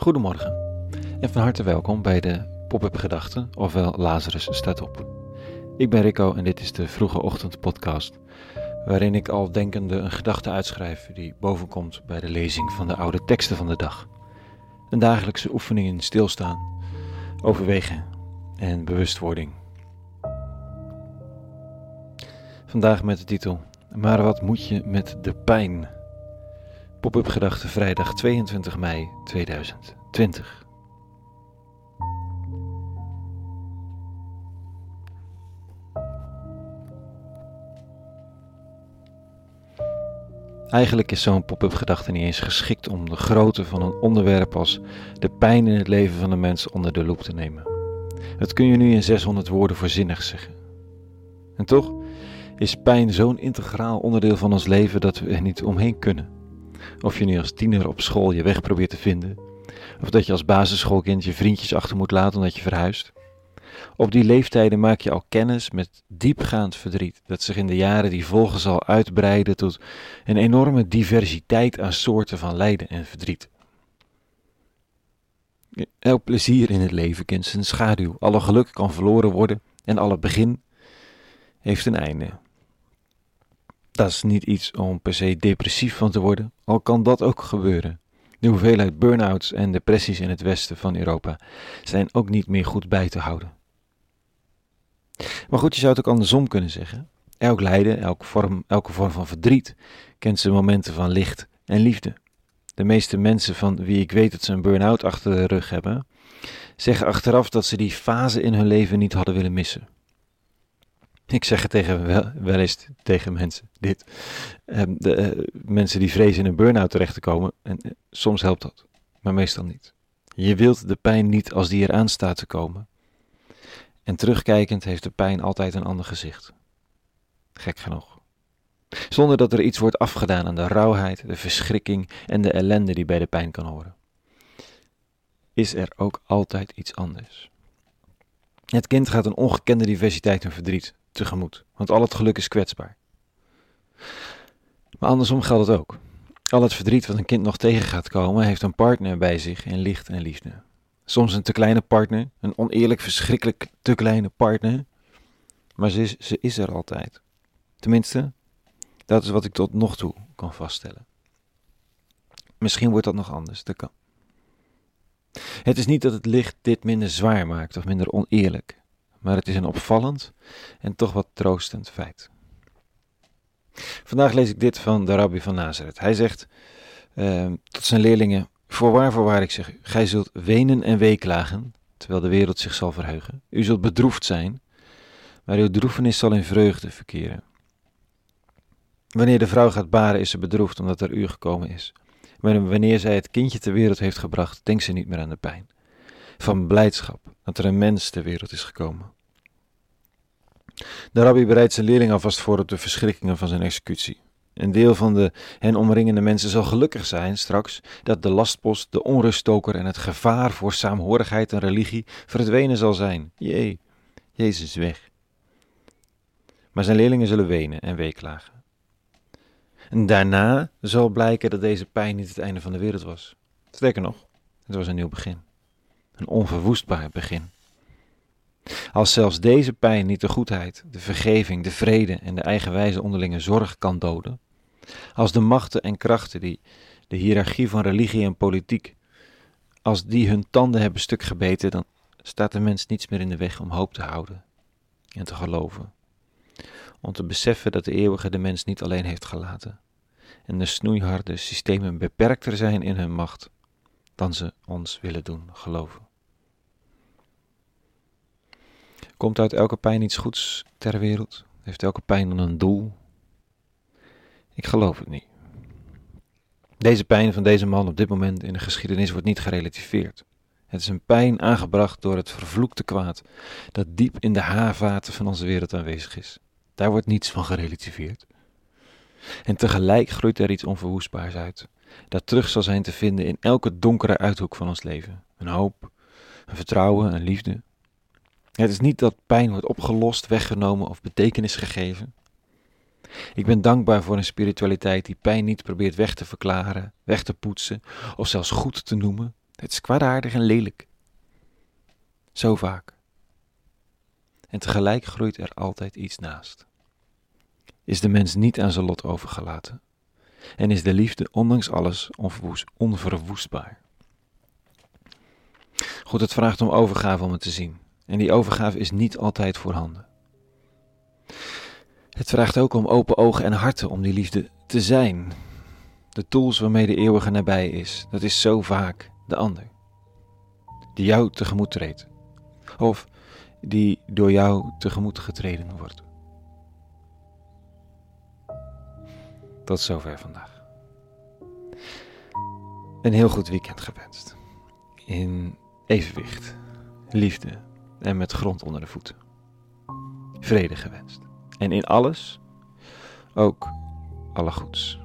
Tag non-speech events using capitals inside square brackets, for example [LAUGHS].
Goedemorgen en van harte welkom bij de Pop-up Gedachten, ofwel Lazarus staat op. Ik ben Rico en dit is de Vroege Ochtend podcast, waarin ik al denkende een gedachte uitschrijf die bovenkomt bij de lezing van de oude teksten van de dag. Een dagelijkse oefening in stilstaan, overwegen en bewustwording. Vandaag met de titel Maar wat moet je met de pijn? Pop-up gedachte vrijdag 22 mei 2020. Eigenlijk is zo'n pop-up gedachte niet eens geschikt om de grootte van een onderwerp als de pijn in het leven van een mens onder de loep te nemen. Dat kun je nu in 600 woorden voorzinnig zeggen. En toch is pijn zo'n integraal onderdeel van ons leven dat we er niet omheen kunnen. Of je nu als tiener op school je weg probeert te vinden, of dat je als basisschoolkind je vriendjes achter moet laten omdat je verhuist. Op die leeftijden maak je al kennis met diepgaand verdriet, dat zich in de jaren die volgen zal uitbreiden tot een enorme diversiteit aan soorten van lijden en verdriet. Elk plezier in het leven kent zijn schaduw, alle geluk kan verloren worden en alle begin heeft een einde. Dat is niet iets om per se depressief van te worden, al kan dat ook gebeuren. De hoeveelheid burn-outs en depressies in het westen van Europa zijn ook niet meer goed bij te houden. Maar goed, je zou het ook andersom kunnen zeggen. Elk lijden, elke vorm, elke vorm van verdriet kent zijn momenten van licht en liefde. De meeste mensen van wie ik weet dat ze een burn-out achter de rug hebben, zeggen achteraf dat ze die fase in hun leven niet hadden willen missen. [LAUGHS] Ik zeg het tegen, wel, eens tegen mensen dit. Ehm, de, uh, mensen die vrezen in een burn-out terecht te komen. En uh, soms helpt dat, maar meestal niet. Je wilt de pijn niet als die eraan staat te komen. En terugkijkend heeft de pijn altijd een ander gezicht. Gek genoeg. Zonder dat er iets wordt afgedaan aan de rauwheid, de verschrikking en de ellende die bij de pijn kan horen. Is er ook altijd iets anders. Het kind gaat een ongekende diversiteit en verdriet tegemoet, want al het geluk is kwetsbaar. Maar andersom geldt het ook. Al het verdriet wat een kind nog tegen gaat komen, heeft een partner bij zich in licht en liefde. Soms een te kleine partner, een oneerlijk, verschrikkelijk te kleine partner, maar ze is, ze is er altijd. Tenminste, dat is wat ik tot nog toe kan vaststellen. Misschien wordt dat nog anders, dat kan. Het is niet dat het licht dit minder zwaar maakt of minder oneerlijk maar het is een opvallend en toch wat troostend feit. Vandaag lees ik dit van de rabbi van Nazareth. Hij zegt uh, tot zijn leerlingen: Voorwaar, voorwaar, ik zeg gij zult wenen en weeklagen, terwijl de wereld zich zal verheugen. U zult bedroefd zijn, maar uw droefenis zal in vreugde verkeren. Wanneer de vrouw gaat baren, is ze bedroefd omdat er uur gekomen is. Maar wanneer zij het kindje ter wereld heeft gebracht, denkt ze niet meer aan de pijn van blijdschap dat er een mens ter wereld is gekomen. De rabbi bereidt zijn leerling alvast voor op de verschrikkingen van zijn executie. Een deel van de hen omringende mensen zal gelukkig zijn straks dat de lastpost, de onruststoker en het gevaar voor saamhorigheid en religie verdwenen zal zijn. Jee, Jezus is weg. Maar zijn leerlingen zullen wenen en weeklagen. En daarna zal blijken dat deze pijn niet het einde van de wereld was. Sterker nog, het was een nieuw begin een onverwoestbaar begin. Als zelfs deze pijn niet de goedheid, de vergeving, de vrede en de eigenwijze onderlinge zorg kan doden, als de machten en krachten die de hiërarchie van religie en politiek, als die hun tanden hebben stuk gebeten, dan staat de mens niets meer in de weg om hoop te houden en te geloven. Om te beseffen dat de eeuwige de mens niet alleen heeft gelaten en de snoeiharde systemen beperkter zijn in hun macht dan ze ons willen doen geloven. Komt uit elke pijn iets goeds ter wereld? Heeft elke pijn dan een doel? Ik geloof het niet. Deze pijn van deze man op dit moment in de geschiedenis wordt niet gerelativeerd. Het is een pijn aangebracht door het vervloekte kwaad dat diep in de haarvaten van onze wereld aanwezig is. Daar wordt niets van gerelativeerd. En tegelijk groeit er iets onverwoestbaars uit, dat terug zal zijn te vinden in elke donkere uithoek van ons leven. Een hoop, een vertrouwen, een liefde, het is niet dat pijn wordt opgelost, weggenomen of betekenis gegeven. Ik ben dankbaar voor een spiritualiteit die pijn niet probeert weg te verklaren, weg te poetsen of zelfs goed te noemen, Het is kwaadaardig en lelijk. Zo vaak. En tegelijk groeit er altijd iets naast. Is de mens niet aan zijn lot overgelaten? En is de liefde ondanks alles onverwoestbaar? God, het vraagt om overgave om het te zien. En die overgave is niet altijd voorhanden. Het vraagt ook om open ogen en harten om die liefde te zijn. De tools waarmee de eeuwige nabij is, dat is zo vaak de ander. Die jou tegemoet treedt. Of die door jou tegemoet getreden wordt. Tot zover vandaag. Een heel goed weekend gewenst. In evenwicht, liefde en met grond onder de voeten. Vrede gewenst. En in alles ook alle goeds.